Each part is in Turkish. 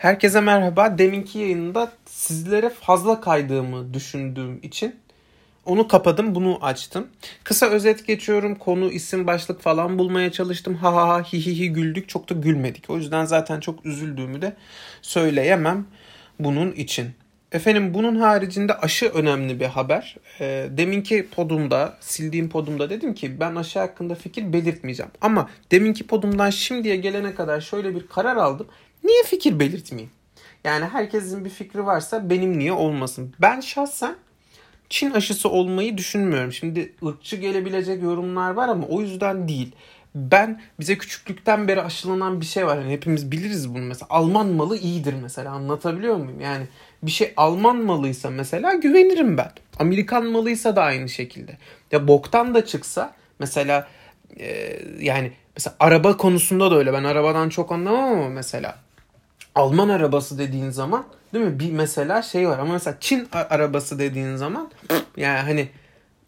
Herkese merhaba. Deminki yayında sizlere fazla kaydığımı düşündüğüm için onu kapadım, bunu açtım. Kısa özet geçiyorum. Konu, isim, başlık falan bulmaya çalıştım. Ha ha ha hi hi hi güldük. Çok da gülmedik. O yüzden zaten çok üzüldüğümü de söyleyemem bunun için. Efendim bunun haricinde aşı önemli bir haber. E, deminki podumda, sildiğim podumda dedim ki ben aşı hakkında fikir belirtmeyeceğim. Ama deminki podumdan şimdiye gelene kadar şöyle bir karar aldım. Niye fikir belirtmeyeyim? Yani herkesin bir fikri varsa benim niye olmasın? Ben şahsen Çin aşısı olmayı düşünmüyorum. Şimdi ırkçı gelebilecek yorumlar var ama o yüzden değil. Ben bize küçüklükten beri aşılanan bir şey var. Yani hepimiz biliriz bunu mesela. Alman malı iyidir mesela anlatabiliyor muyum? Yani bir şey Alman malıysa mesela güvenirim ben. Amerikan malıysa da aynı şekilde. Ya boktan da çıksa mesela e, yani mesela araba konusunda da öyle. Ben arabadan çok anlamam ama mesela Alman arabası dediğin zaman değil mi? Bir mesela şey var ama mesela Çin arabası dediğin zaman yani hani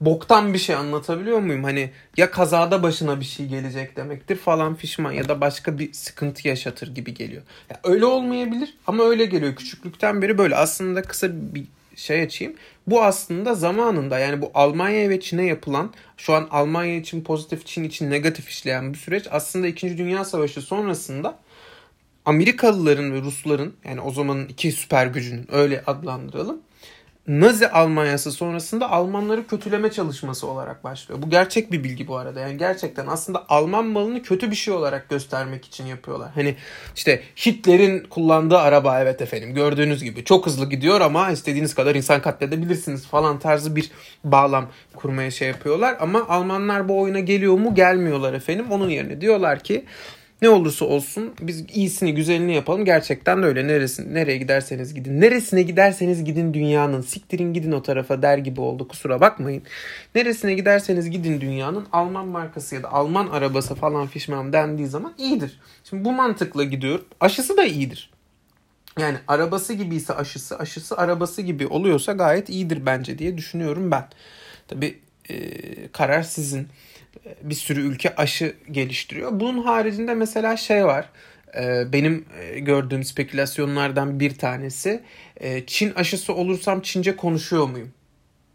boktan bir şey anlatabiliyor muyum? Hani ya kazada başına bir şey gelecek demektir falan fişman ya da başka bir sıkıntı yaşatır gibi geliyor. Ya öyle olmayabilir ama öyle geliyor. Küçüklükten beri böyle aslında kısa bir şey açayım. Bu aslında zamanında yani bu Almanya ve Çin'e yapılan şu an Almanya için pozitif Çin için negatif işleyen bu süreç aslında 2. Dünya Savaşı sonrasında Amerikalıların ve Rusların yani o zamanın iki süper gücünün öyle adlandıralım. Nazi Almanyası sonrasında Almanları kötüleme çalışması olarak başlıyor. Bu gerçek bir bilgi bu arada. Yani gerçekten aslında Alman malını kötü bir şey olarak göstermek için yapıyorlar. Hani işte Hitler'in kullandığı araba evet efendim gördüğünüz gibi çok hızlı gidiyor ama istediğiniz kadar insan katledebilirsiniz falan tarzı bir bağlam kurmaya şey yapıyorlar. Ama Almanlar bu oyuna geliyor mu gelmiyorlar efendim. Onun yerine diyorlar ki ne olursa olsun biz iyisini güzelini yapalım. Gerçekten de öyle. Neresin, nereye giderseniz gidin. Neresine giderseniz gidin dünyanın. Siktirin gidin o tarafa der gibi oldu. Kusura bakmayın. Neresine giderseniz gidin dünyanın. Alman markası ya da Alman arabası falan fişmem dendiği zaman iyidir. Şimdi bu mantıkla gidiyor. Aşısı da iyidir. Yani arabası gibiyse aşısı, aşısı arabası gibi oluyorsa gayet iyidir bence diye düşünüyorum ben. Tabi e, karar sizin bir sürü ülke aşı geliştiriyor. Bunun haricinde mesela şey var. E, benim e, gördüğüm spekülasyonlardan bir tanesi e, Çin aşısı olursam Çince konuşuyor muyum?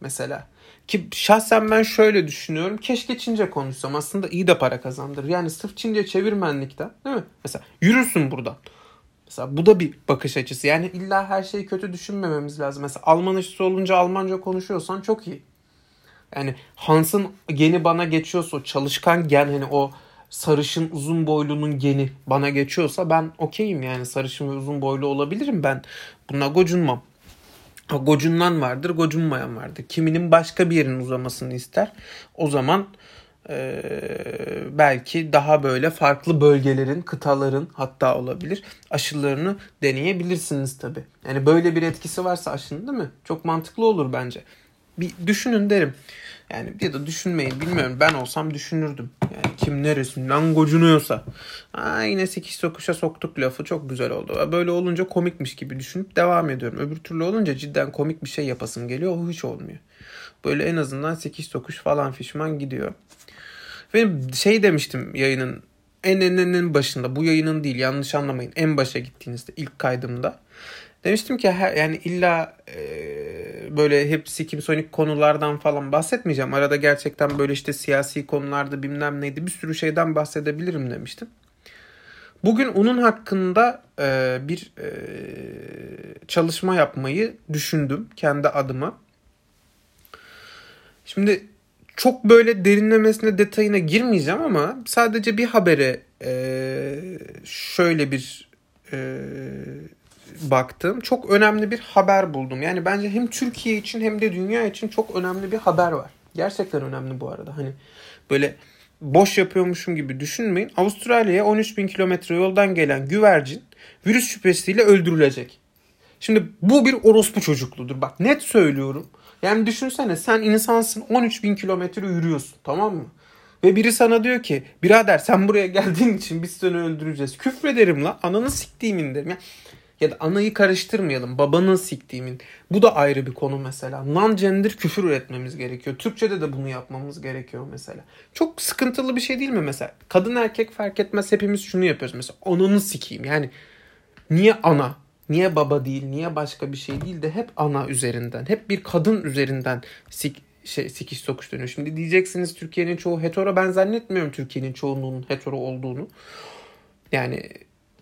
Mesela. Ki şahsen ben şöyle düşünüyorum. Keşke Çince konuşsam. Aslında iyi de para kazandırır. Yani sırf Çince çevirmenlikten değil mi? Mesela yürürsün buradan. Mesela bu da bir bakış açısı. Yani illa her şeyi kötü düşünmememiz lazım. Mesela Alman aşısı olunca Almanca konuşuyorsan çok iyi. Yani Hans'ın geni bana geçiyorsa o çalışkan gen hani o sarışın uzun boylunun geni bana geçiyorsa ben okeyim yani sarışın ve uzun boylu olabilirim ben. Buna gocunmam. Ha, gocunman vardır, gocunmayan vardır. Kiminin başka bir yerin uzamasını ister. O zaman e, belki daha böyle farklı bölgelerin, kıtaların hatta olabilir aşılarını deneyebilirsiniz tabi. Yani böyle bir etkisi varsa aşının değil mi? Çok mantıklı olur bence bir düşünün derim. Yani ya da düşünmeyin bilmiyorum. Ben olsam düşünürdüm. Yani kim neresinden gocunuyorsa. Aa, yine sekiz sokuşa soktuk lafı çok güzel oldu. Böyle olunca komikmiş gibi düşünüp devam ediyorum. Öbür türlü olunca cidden komik bir şey yapasım geliyor. O hiç olmuyor. Böyle en azından sekiz sokuş falan fişman gidiyor. Ve şey demiştim yayının en en en başında bu yayının değil yanlış anlamayın en başa gittiğinizde ilk kaydımda Demiştim ki yani illa e, böyle hep sikimsonik konulardan falan bahsetmeyeceğim. Arada gerçekten böyle işte siyasi konularda bilmem neydi bir sürü şeyden bahsedebilirim demiştim. Bugün onun hakkında e, bir e, çalışma yapmayı düşündüm kendi adıma. Şimdi çok böyle derinlemesine detayına girmeyeceğim ama sadece bir habere e, şöyle bir e, baktım. Çok önemli bir haber buldum. Yani bence hem Türkiye için hem de dünya için çok önemli bir haber var. Gerçekten önemli bu arada. Hani böyle boş yapıyormuşum gibi düşünmeyin. Avustralya'ya 13 bin kilometre yoldan gelen güvercin virüs şüphesiyle öldürülecek. Şimdi bu bir orospu çocukludur. Bak net söylüyorum. Yani düşünsene sen insansın 13 bin kilometre yürüyorsun tamam mı? Ve biri sana diyor ki birader sen buraya geldiğin için biz seni öldüreceğiz. Küfrederim la ananı siktiğimin derim. Ya ya da anayı karıştırmayalım. Babanın siktiğimin. Bu da ayrı bir konu mesela. Non-gender küfür üretmemiz gerekiyor. Türkçe'de de bunu yapmamız gerekiyor mesela. Çok sıkıntılı bir şey değil mi mesela? Kadın erkek fark etmez hepimiz şunu yapıyoruz mesela. Ananı sikeyim. Yani niye ana? niye baba değil, niye başka bir şey değil de hep ana üzerinden, hep bir kadın üzerinden sik, şey, sikiş sokuş dönüyor. Şimdi diyeceksiniz Türkiye'nin çoğu hetero. Ben zannetmiyorum Türkiye'nin çoğunluğunun hetero olduğunu. Yani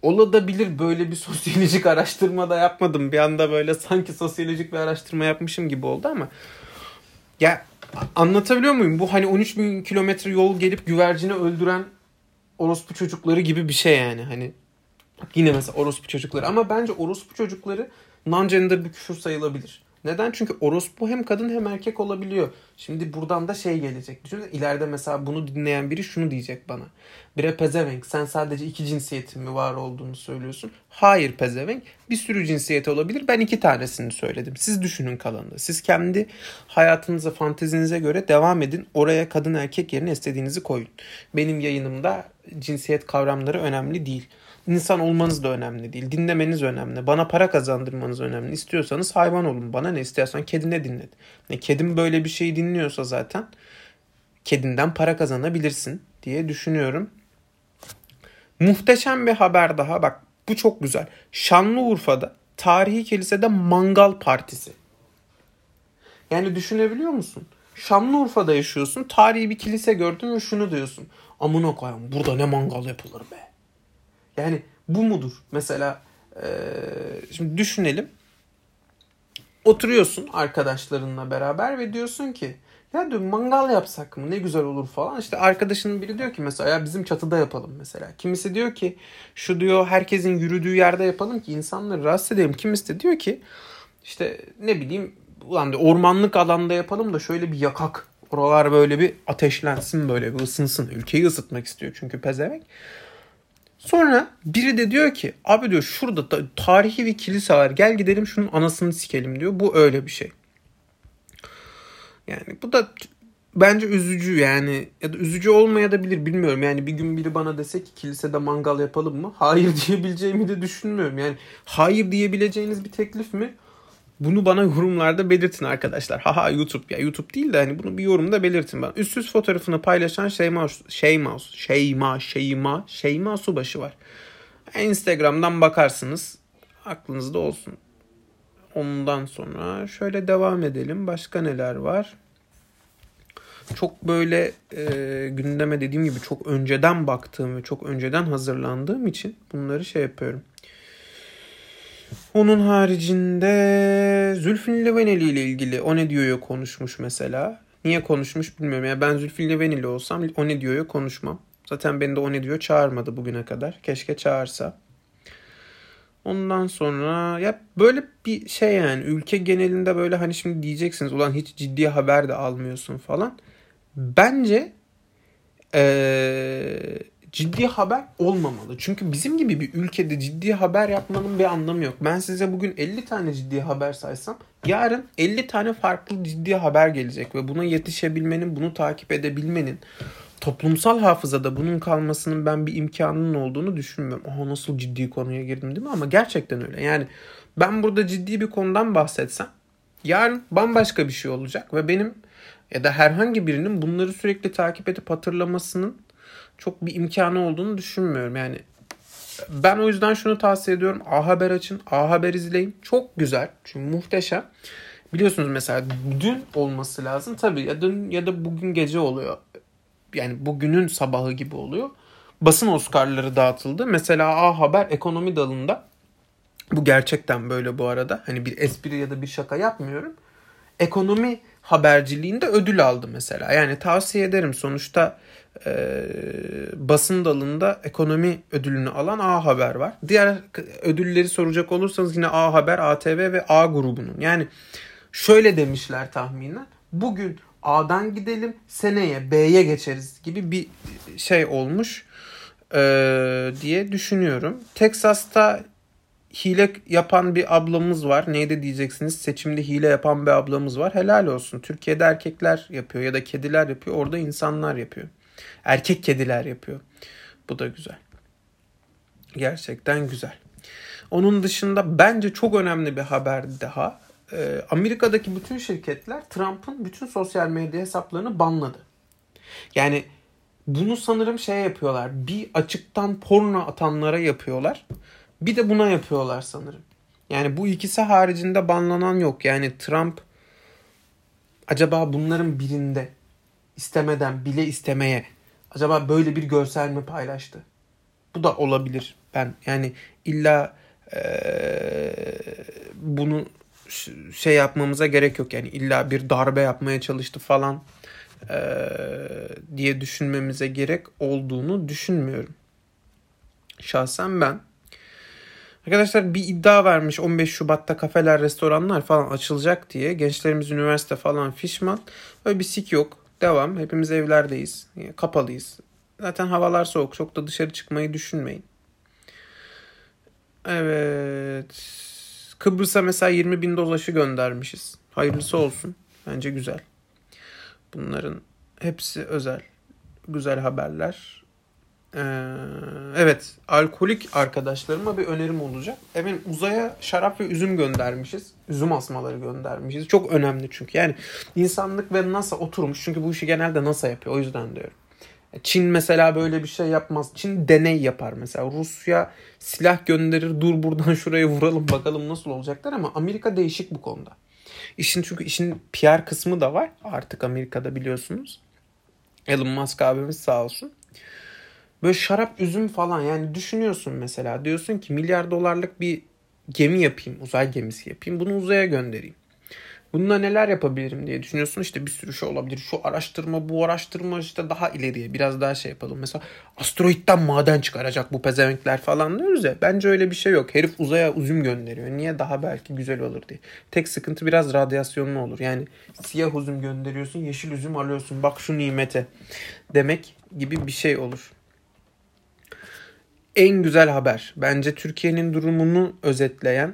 olabilir böyle bir sosyolojik araştırma da yapmadım. Bir anda böyle sanki sosyolojik bir araştırma yapmışım gibi oldu ama ya anlatabiliyor muyum? Bu hani 13 bin kilometre yol gelip güvercini öldüren orospu çocukları gibi bir şey yani. Hani yine mesela orospu çocukları ama bence orospu çocukları non-gender bir küfür sayılabilir. Neden? Çünkü orospu hem kadın hem erkek olabiliyor. Şimdi buradan da şey gelecek. Düşünün ileride mesela bunu dinleyen biri şunu diyecek bana. Bire pezevenk sen sadece iki cinsiyetin mi var olduğunu söylüyorsun. Hayır pezevenk bir sürü cinsiyet olabilir. Ben iki tanesini söyledim. Siz düşünün kalanını. Siz kendi hayatınıza fantezinize göre devam edin. Oraya kadın erkek yerine istediğinizi koyun. Benim yayınımda cinsiyet kavramları önemli değil. İnsan olmanız da önemli değil. Dinlemeniz önemli. Bana para kazandırmanız önemli. İstiyorsanız hayvan olun. Bana ne istiyorsan kedine dinlet. Ne kedim böyle bir şey dinliyorsa zaten kedinden para kazanabilirsin diye düşünüyorum. Muhteşem bir haber daha. Bak bu çok güzel. Şanlıurfa'da tarihi kilisede mangal partisi. Yani düşünebiliyor musun? Şanlıurfa'da yaşıyorsun. Tarihi bir kilise gördün ve şunu diyorsun. Amına koyayım burada ne mangal yapılır be. Yani bu mudur? Mesela e, şimdi düşünelim. Oturuyorsun arkadaşlarınla beraber ve diyorsun ki ya diyor mangal yapsak mı ne güzel olur falan. İşte arkadaşının biri diyor ki mesela ya bizim çatıda yapalım mesela. Kimisi diyor ki şu diyor herkesin yürüdüğü yerde yapalım ki insanları rahatsız edelim. Kimisi de diyor ki işte ne bileyim ulan diyor, ormanlık alanda yapalım da şöyle bir yakak. Oralar böyle bir ateşlensin böyle bir ısınsın. Ülkeyi ısıtmak istiyor çünkü pezevenk. Sonra biri de diyor ki abi diyor şurada da tarihi bir kilise var gel gidelim şunun anasını sikelim diyor. Bu öyle bir şey. Yani bu da bence üzücü yani ya da üzücü olmaya da bilir bilmiyorum. Yani bir gün biri bana dese ki kilisede mangal yapalım mı? Hayır diyebileceğimi de düşünmüyorum. Yani hayır diyebileceğiniz bir teklif mi? Bunu bana yorumlarda belirtin arkadaşlar. Haha YouTube ya YouTube değil de hani bunu bir yorumda belirtin bana. Üstsüz fotoğrafını paylaşan Şeyma Şeyma Şeyma Şeyma Şeyma Subaşı var. Instagram'dan bakarsınız. Aklınızda olsun. Ondan sonra şöyle devam edelim. Başka neler var? Çok böyle e, gündeme dediğim gibi çok önceden baktığım ve çok önceden hazırlandığım için bunları şey yapıyorum. Onun haricinde Zülfün Livaneli ile ilgili o ne diyor konuşmuş mesela. Niye konuşmuş bilmiyorum. Yani ben Zülfün Livaneli olsam o ne diyor konuşmam. Zaten beni de o ne diyor çağırmadı bugüne kadar. Keşke çağırsa. Ondan sonra ya böyle bir şey yani ülke genelinde böyle hani şimdi diyeceksiniz ulan hiç ciddi haber de almıyorsun falan. Bence ee, ciddi haber olmamalı. Çünkü bizim gibi bir ülkede ciddi haber yapmanın bir anlamı yok. Ben size bugün 50 tane ciddi haber saysam yarın 50 tane farklı ciddi haber gelecek ve buna yetişebilmenin, bunu takip edebilmenin toplumsal hafızada bunun kalmasının ben bir imkanının olduğunu düşünmüyorum. Oha nasıl ciddi konuya girdim değil mi? Ama gerçekten öyle. Yani ben burada ciddi bir konudan bahsetsem yarın bambaşka bir şey olacak ve benim ya da herhangi birinin bunları sürekli takip edip hatırlamasının çok bir imkanı olduğunu düşünmüyorum. Yani ben o yüzden şunu tavsiye ediyorum. A Haber açın. A Haber izleyin. Çok güzel. Çünkü muhteşem. Biliyorsunuz mesela dün olması lazım. Tabii ya dün ya da bugün gece oluyor. Yani bugünün sabahı gibi oluyor. Basın Oscar'ları dağıtıldı. Mesela A Haber ekonomi dalında bu gerçekten böyle bu arada. Hani bir espri ya da bir şaka yapmıyorum. Ekonomi haberciliğinde ödül aldı mesela. Yani tavsiye ederim. Sonuçta e, basın dalında ekonomi ödülünü alan A Haber var. Diğer ödülleri soracak olursanız yine A Haber, ATV ve A grubunun. Yani şöyle demişler tahminen. Bugün A'dan gidelim seneye B'ye geçeriz gibi bir şey olmuş e, diye düşünüyorum. Texas'ta hile yapan bir ablamız var. Neydi diyeceksiniz? Seçimde hile yapan bir ablamız var. Helal olsun. Türkiye'de erkekler yapıyor ya da kediler yapıyor. Orada insanlar yapıyor. Erkek kediler yapıyor. Bu da güzel. Gerçekten güzel. Onun dışında bence çok önemli bir haber daha. Ee, Amerika'daki bütün şirketler Trump'ın bütün sosyal medya hesaplarını banladı. Yani bunu sanırım şey yapıyorlar. Bir açıktan porno atanlara yapıyorlar. Bir de buna yapıyorlar sanırım. Yani bu ikisi haricinde banlanan yok. Yani Trump acaba bunların birinde istemeden bile istemeye acaba böyle bir görsel mi paylaştı? Bu da olabilir. Ben yani illa ee, bunu şey yapmamıza gerek yok. Yani illa bir darbe yapmaya çalıştı falan ee, diye düşünmemize gerek olduğunu düşünmüyorum. Şahsen ben. Arkadaşlar bir iddia vermiş 15 Şubat'ta kafeler, restoranlar falan açılacak diye. Gençlerimiz üniversite falan fişman. Öyle bir sik yok. Devam. Hepimiz evlerdeyiz. Kapalıyız. Zaten havalar soğuk. Çok da dışarı çıkmayı düşünmeyin. Evet. Kıbrıs'a mesela 20 bin doz aşı göndermişiz. Hayırlısı olsun. Bence güzel. Bunların hepsi özel. Güzel haberler. Ee, evet. Alkolik arkadaşlarıma bir önerim olacak. Evet uzaya şarap ve üzüm göndermişiz. Üzüm asmaları göndermişiz. Çok önemli çünkü. Yani insanlık ve NASA oturmuş. Çünkü bu işi genelde NASA yapıyor. O yüzden diyorum. Çin mesela böyle bir şey yapmaz. Çin deney yapar mesela. Rusya silah gönderir dur buradan şuraya vuralım bakalım nasıl olacaklar ama Amerika değişik bu konuda. İşin çünkü işin PR kısmı da var artık Amerika'da biliyorsunuz. Elon Musk abimiz sağ olsun. Böyle şarap üzüm falan yani düşünüyorsun mesela diyorsun ki milyar dolarlık bir gemi yapayım uzay gemisi yapayım bunu uzaya göndereyim. Bununla neler yapabilirim diye düşünüyorsun. İşte bir sürü şey olabilir. Şu araştırma, bu araştırma işte daha ileriye biraz daha şey yapalım. Mesela asteroitten maden çıkaracak bu pezevenkler falan diyoruz ya. Bence öyle bir şey yok. Herif uzaya üzüm gönderiyor. Niye daha belki güzel olur diye. Tek sıkıntı biraz radyasyonlu olur. Yani siyah üzüm gönderiyorsun, yeşil üzüm alıyorsun. Bak şu nimete demek gibi bir şey olur. En güzel haber. Bence Türkiye'nin durumunu özetleyen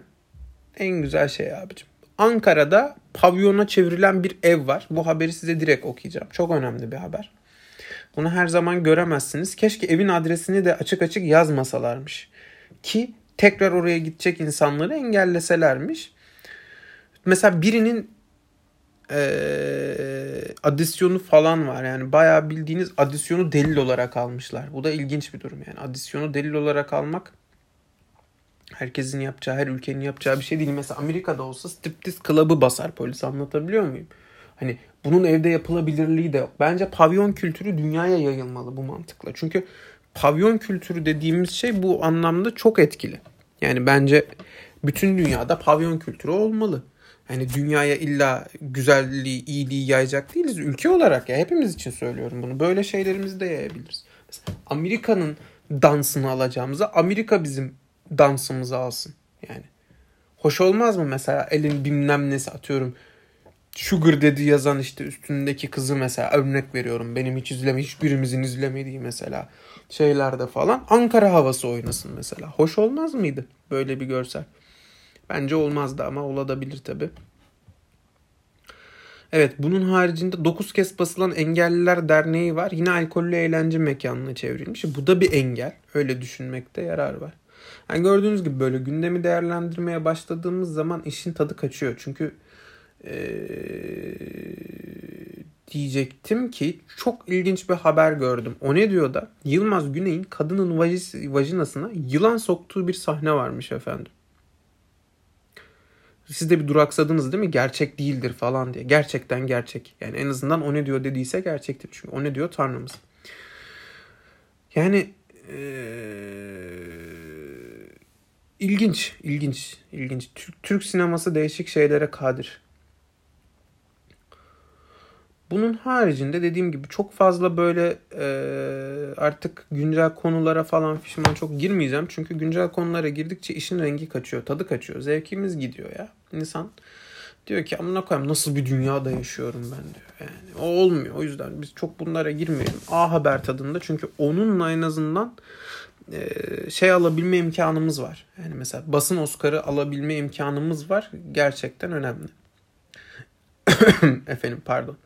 en güzel şey abicim. Ankara'da pavyona çevrilen bir ev var. Bu haberi size direkt okuyacağım. Çok önemli bir haber. Bunu her zaman göremezsiniz. Keşke evin adresini de açık açık yazmasalarmış. Ki tekrar oraya gidecek insanları engelleselermiş. Mesela birinin ee, adisyonu falan var. Yani bayağı bildiğiniz adisyonu delil olarak almışlar. Bu da ilginç bir durum yani. Adisyonu delil olarak almak herkesin yapacağı, her ülkenin yapacağı bir şey değil. Mesela Amerika'da olsa striptiz club'ı basar polis anlatabiliyor muyum? Hani bunun evde yapılabilirliği de yok. Bence pavyon kültürü dünyaya yayılmalı bu mantıkla. Çünkü pavyon kültürü dediğimiz şey bu anlamda çok etkili. Yani bence bütün dünyada pavyon kültürü olmalı. Yani dünyaya illa güzelliği, iyiliği yayacak değiliz. Ülke olarak ya hepimiz için söylüyorum bunu. Böyle şeylerimizi de yayabiliriz. Amerika'nın dansını alacağımıza Amerika bizim dansımızı alsın. Yani hoş olmaz mı mesela elin bilmem nesi atıyorum. Sugar dedi yazan işte üstündeki kızı mesela örnek veriyorum. Benim hiç izleme hiçbirimizin izlemediği mesela şeylerde falan Ankara havası oynasın mesela. Hoş olmaz mıydı böyle bir görsel? Bence olmazdı ama olabilir tabi. Evet bunun haricinde 9 kez basılan Engelliler Derneği var. Yine alkollü eğlence mekanına çevrilmiş. Bu da bir engel. Öyle düşünmekte yarar var. Yani gördüğünüz gibi böyle gündemi değerlendirmeye başladığımız zaman işin tadı kaçıyor. Çünkü ee, diyecektim ki çok ilginç bir haber gördüm. O ne diyor da Yılmaz Güney'in kadının vajinasına yılan soktuğu bir sahne varmış efendim. Siz de bir duraksadınız değil mi? Gerçek değildir falan diye. Gerçekten gerçek. Yani en azından o ne diyor dediyse gerçektir. Çünkü o ne diyor Tanrımız. Yani ee, İlginç, ilginç, ilginç. Türk, Türk sineması değişik şeylere kadir. Bunun haricinde dediğim gibi çok fazla böyle e, artık güncel konulara falan fişman çok girmeyeceğim. Çünkü güncel konulara girdikçe işin rengi kaçıyor, tadı kaçıyor. Zevkimiz gidiyor ya. İnsan diyor ki amına koyayım nasıl bir dünyada yaşıyorum ben diyor. Yani o olmuyor. O yüzden biz çok bunlara girmeyelim. A Haber tadında çünkü onunla en azından e, şey alabilme imkanımız var. Yani mesela basın Oscar'ı alabilme imkanımız var. Gerçekten önemli. Efendim pardon.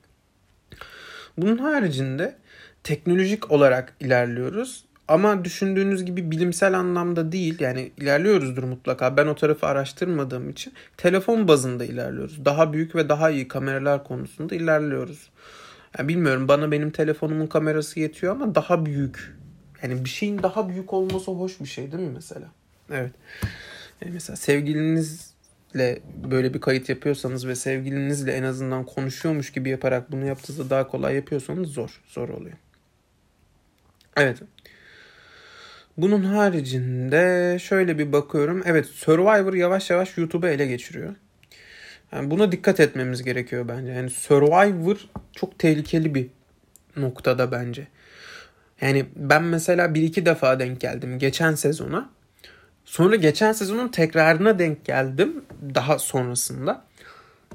Bunun haricinde teknolojik olarak ilerliyoruz. Ama düşündüğünüz gibi bilimsel anlamda değil. Yani ilerliyoruzdur mutlaka. Ben o tarafı araştırmadığım için telefon bazında ilerliyoruz. Daha büyük ve daha iyi kameralar konusunda ilerliyoruz. Yani bilmiyorum bana benim telefonumun kamerası yetiyor ama daha büyük yani bir şeyin daha büyük olması hoş bir şey değil mi mesela? Evet. Yani mesela sevgilinizle böyle bir kayıt yapıyorsanız ve sevgilinizle en azından konuşuyormuş gibi yaparak bunu yaptığınızda daha kolay yapıyorsanız zor. Zor oluyor. Evet. Bunun haricinde şöyle bir bakıyorum. Evet Survivor yavaş yavaş YouTube'u ele geçiriyor. Yani buna dikkat etmemiz gerekiyor bence. Yani Survivor çok tehlikeli bir noktada bence. Yani ben mesela bir iki defa denk geldim geçen sezona. Sonra geçen sezonun tekrarına denk geldim daha sonrasında.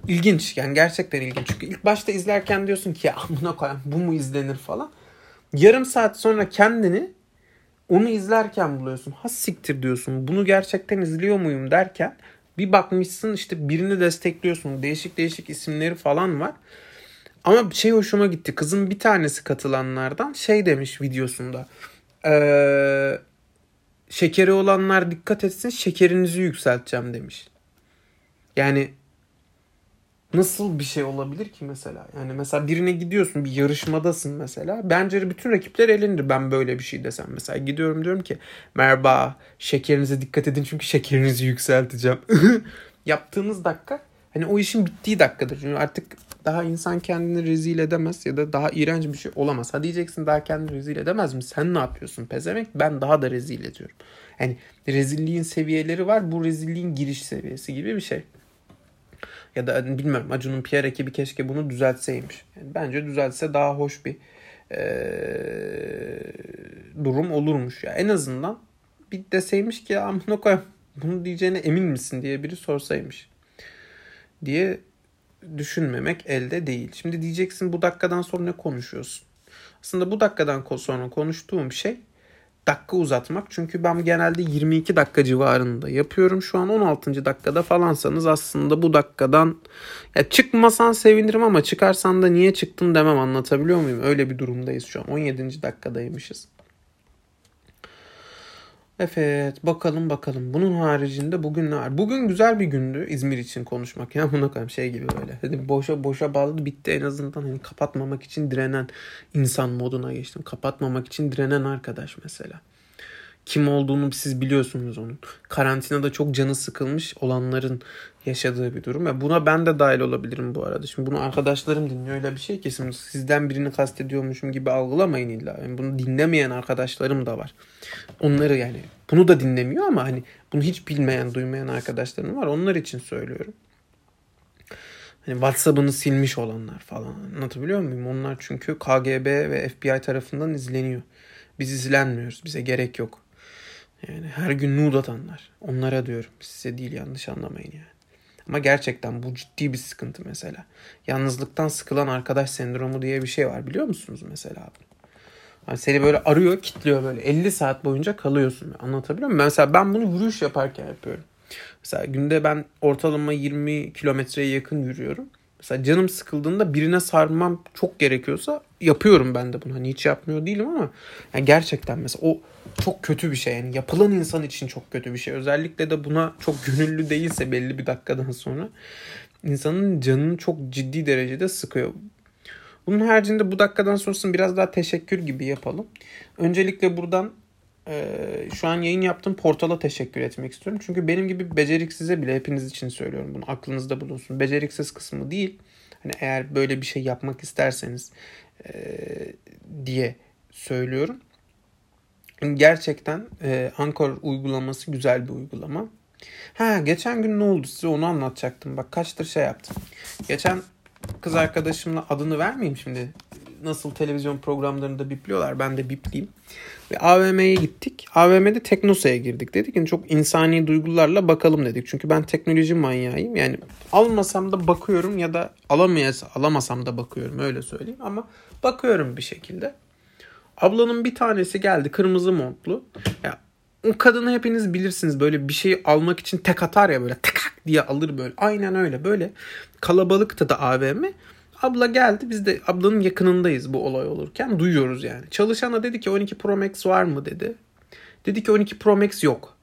İlginç yani gerçekten ilginç. Çünkü ilk başta izlerken diyorsun ki ya amına koyayım bu mu izlenir falan. Yarım saat sonra kendini onu izlerken buluyorsun. Ha siktir diyorsun. Bunu gerçekten izliyor muyum derken bir bakmışsın işte birini destekliyorsun. Değişik değişik isimleri falan var. Ama şey hoşuma gitti. Kızın bir tanesi katılanlardan şey demiş videosunda. Ee, şekeri olanlar dikkat etsin şekerinizi yükselteceğim demiş. Yani nasıl bir şey olabilir ki mesela? Yani mesela birine gidiyorsun bir yarışmadasın mesela. Bence bütün rakipler elindir ben böyle bir şey desem. Mesela gidiyorum diyorum ki merhaba şekerinize dikkat edin çünkü şekerinizi yükselteceğim. Yaptığınız dakika hani o işin bittiği dakikadır. Çünkü artık daha insan kendini rezil edemez ya da daha iğrenç bir şey olamaz. Ha diyeceksin daha kendini rezil edemez mi? Sen ne yapıyorsun pezemek? Ben daha da rezil ediyorum. Yani rezilliğin seviyeleri var. Bu rezilliğin giriş seviyesi gibi bir şey. Ya da bilmiyorum Acun'un PR ekibi keşke bunu düzeltseymiş. Yani bence düzeltse daha hoş bir ee, durum olurmuş. Ya. En azından bir deseymiş ki amına koyayım bunu diyeceğine emin misin diye biri sorsaymış. Diye düşünmemek elde değil. Şimdi diyeceksin bu dakikadan sonra ne konuşuyorsun? Aslında bu dakikadan sonra konuştuğum şey dakika uzatmak. Çünkü ben genelde 22 dakika civarında yapıyorum. Şu an 16. dakikada falansanız aslında bu dakikadan ya çıkmasan sevinirim ama çıkarsan da niye çıktın demem anlatabiliyor muyum? Öyle bir durumdayız şu an. 17. dakikadaymışız. Evet bakalım bakalım. Bunun haricinde bugün ne var? Bugün güzel bir gündü İzmir için konuşmak. Ya buna koyayım şey gibi böyle. Dedim boşa boşa bağladı bitti en azından hani kapatmamak için direnen insan moduna geçtim. Kapatmamak için direnen arkadaş mesela. Kim olduğunu siz biliyorsunuz onun. Karantinada çok canı sıkılmış olanların yaşadığı bir durum. Ve buna ben de dahil olabilirim bu arada. Şimdi bunu arkadaşlarım dinliyor. Öyle bir şey şimdi sizden birini kastediyormuşum gibi algılamayın illa. Yani bunu dinlemeyen arkadaşlarım da var. Onları yani bunu da dinlemiyor ama hani bunu hiç bilmeyen, duymayan arkadaşlarım var. Onlar için söylüyorum. Hani WhatsApp'ını silmiş olanlar falan. Anlatabiliyor muyum? Onlar çünkü KGB ve FBI tarafından izleniyor. Biz izlenmiyoruz. Bize gerek yok. Yani her gün nude atanlar. Onlara diyorum. Size değil yanlış anlamayın yani. Ama gerçekten bu ciddi bir sıkıntı mesela. Yalnızlıktan sıkılan arkadaş sendromu diye bir şey var biliyor musunuz mesela bunu? Hani seni böyle arıyor, kitliyor böyle 50 saat boyunca kalıyorsun. Anlatabiliyor muyum? Mesela ben bunu yürüyüş yaparken yapıyorum. Mesela günde ben ortalama 20 kilometreye yakın yürüyorum. Mesela canım sıkıldığında birine sarmam çok gerekiyorsa yapıyorum ben de bunu. Hani hiç yapmıyor değilim ama yani gerçekten mesela o çok kötü bir şey. Yani yapılan insan için çok kötü bir şey. Özellikle de buna çok gönüllü değilse belli bir dakikadan sonra insanın canını çok ciddi derecede sıkıyor. Bunun haricinde bu dakikadan sonrasını biraz daha teşekkür gibi yapalım. Öncelikle buradan e, şu an yayın yaptığım portala teşekkür etmek istiyorum. Çünkü benim gibi beceriksize bile hepiniz için söylüyorum bunu. Aklınızda bulunsun. Beceriksiz kısmı değil. Hani eğer böyle bir şey yapmak isterseniz e, diye söylüyorum. Gerçekten e, Ankor uygulaması güzel bir uygulama. Ha geçen gün ne oldu size onu anlatacaktım. Bak kaçtır şey yaptım. Geçen kız arkadaşımla adını vermeyeyim şimdi. Nasıl televizyon programlarında bipliyorlar ben de bipleyeyim. Ve AVM'ye gittik. AVM'de Teknosa'ya girdik. Dedik ki çok insani duygularla bakalım dedik. Çünkü ben teknoloji manyağıyım. Yani almasam da bakıyorum ya da alamayas alamasam da bakıyorum öyle söyleyeyim. Ama bakıyorum bir şekilde. Ablanın bir tanesi geldi kırmızı montlu. Ya o kadını hepiniz bilirsiniz böyle bir şey almak için tek atar ya böyle tıkak diye alır böyle. Aynen öyle böyle kalabalıkta da AVM. Abla geldi biz de ablanın yakınındayız bu olay olurken duyuyoruz yani. Çalışana dedi ki 12 Pro Max var mı dedi. Dedi ki 12 Pro Max yok.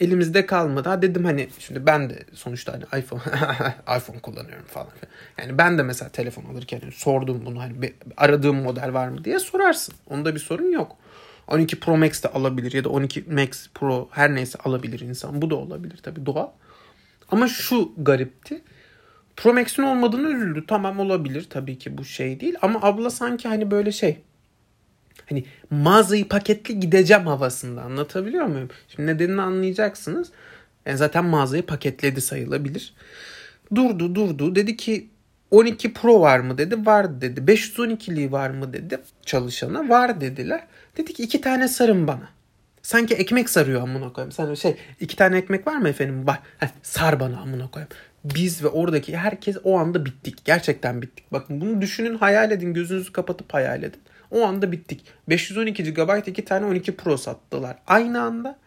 Elimizde kalmadı. Ha dedim hani şimdi ben de sonuçta hani iPhone iPhone kullanıyorum falan. Yani ben de mesela telefon alırken sordum bunu hani bir, aradığım model var mı diye sorarsın. Onda bir sorun yok. 12 Pro Max de alabilir ya da 12 Max Pro her neyse alabilir insan. Bu da olabilir tabii doğal. Ama şu garipti. Pro Max'in olmadığını üzüldü. Tamam olabilir tabii ki bu şey değil. Ama abla sanki hani böyle şey hani mağazayı paketli gideceğim havasında anlatabiliyor muyum? Şimdi nedenini anlayacaksınız. Yani zaten mağazayı paketledi sayılabilir. Durdu durdu dedi ki 12 Pro var mı dedi. Var dedi. 512'liği var mı dedi. Çalışana var dediler. Dedi ki iki tane sarın bana. Sanki ekmek sarıyor amına koyayım. Sen şey iki tane ekmek var mı efendim? Var. Heh, sar bana amına koyayım. Biz ve oradaki herkes o anda bittik. Gerçekten bittik. Bakın bunu düşünün hayal edin. Gözünüzü kapatıp hayal edin. O anda bittik. 512 GB iki tane 12 Pro sattılar. Aynı anda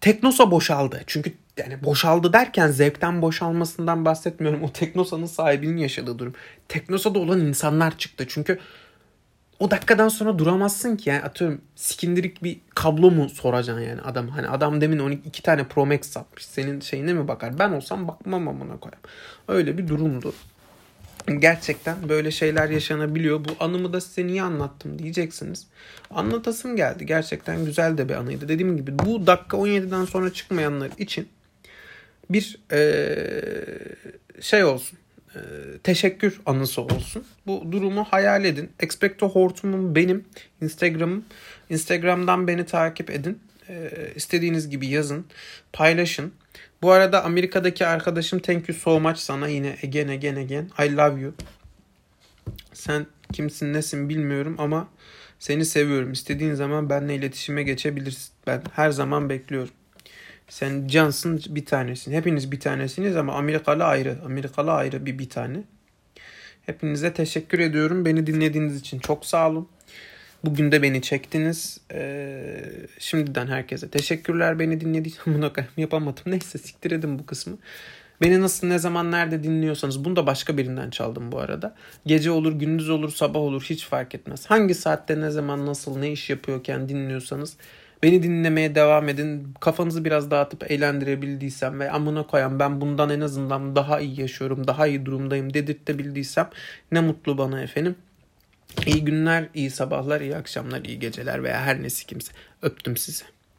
Teknosa boşaldı. Çünkü yani boşaldı derken zevkten boşalmasından bahsetmiyorum. O Teknosa'nın sahibinin yaşadığı durum. Teknosa'da olan insanlar çıktı. Çünkü o dakikadan sonra duramazsın ki yani atıyorum sikindirik bir kablo mu soracaksın yani adam hani adam demin 12 iki tane Pro Max satmış senin şeyine mi bakar ben olsam bakmam amına koyayım öyle bir durumdu gerçekten böyle şeyler yaşanabiliyor bu anımı da size niye anlattım diyeceksiniz anlatasım geldi gerçekten güzel de bir anıydı dediğim gibi bu dakika 17'den sonra çıkmayanlar için bir ee, şey olsun e, teşekkür anısı olsun. Bu durumu hayal edin. Expecto Hortum'um benim. Instagram'ım. Instagram'dan beni takip edin. E, istediğiniz gibi yazın. Paylaşın. Bu arada Amerika'daki arkadaşım thank you so much sana yine again again again. I love you. Sen kimsin nesin bilmiyorum ama seni seviyorum. İstediğin zaman benimle iletişime geçebilirsin. Ben her zaman bekliyorum. Sen Johnson bir tanesin. Hepiniz bir tanesiniz ama Amerikalı ayrı. Amerikalı ayrı bir bir tane. Hepinize teşekkür ediyorum. Beni dinlediğiniz için çok sağ olun. Bugün de beni çektiniz. Ee, şimdiden herkese teşekkürler beni dinlediğiniz Bunu yapamadım. Neyse siktir edin bu kısmı. Beni nasıl ne zaman nerede dinliyorsanız bunu da başka birinden çaldım bu arada. Gece olur, gündüz olur, sabah olur hiç fark etmez. Hangi saatte ne zaman nasıl ne iş yapıyorken dinliyorsanız Beni dinlemeye devam edin. Kafanızı biraz dağıtıp eğlendirebildiysem ve amına koyan ben bundan en azından daha iyi yaşıyorum, daha iyi durumdayım dedirtebildiysem ne mutlu bana efendim. İyi günler, iyi sabahlar, iyi akşamlar, iyi geceler veya her nesi kimse. Öptüm sizi.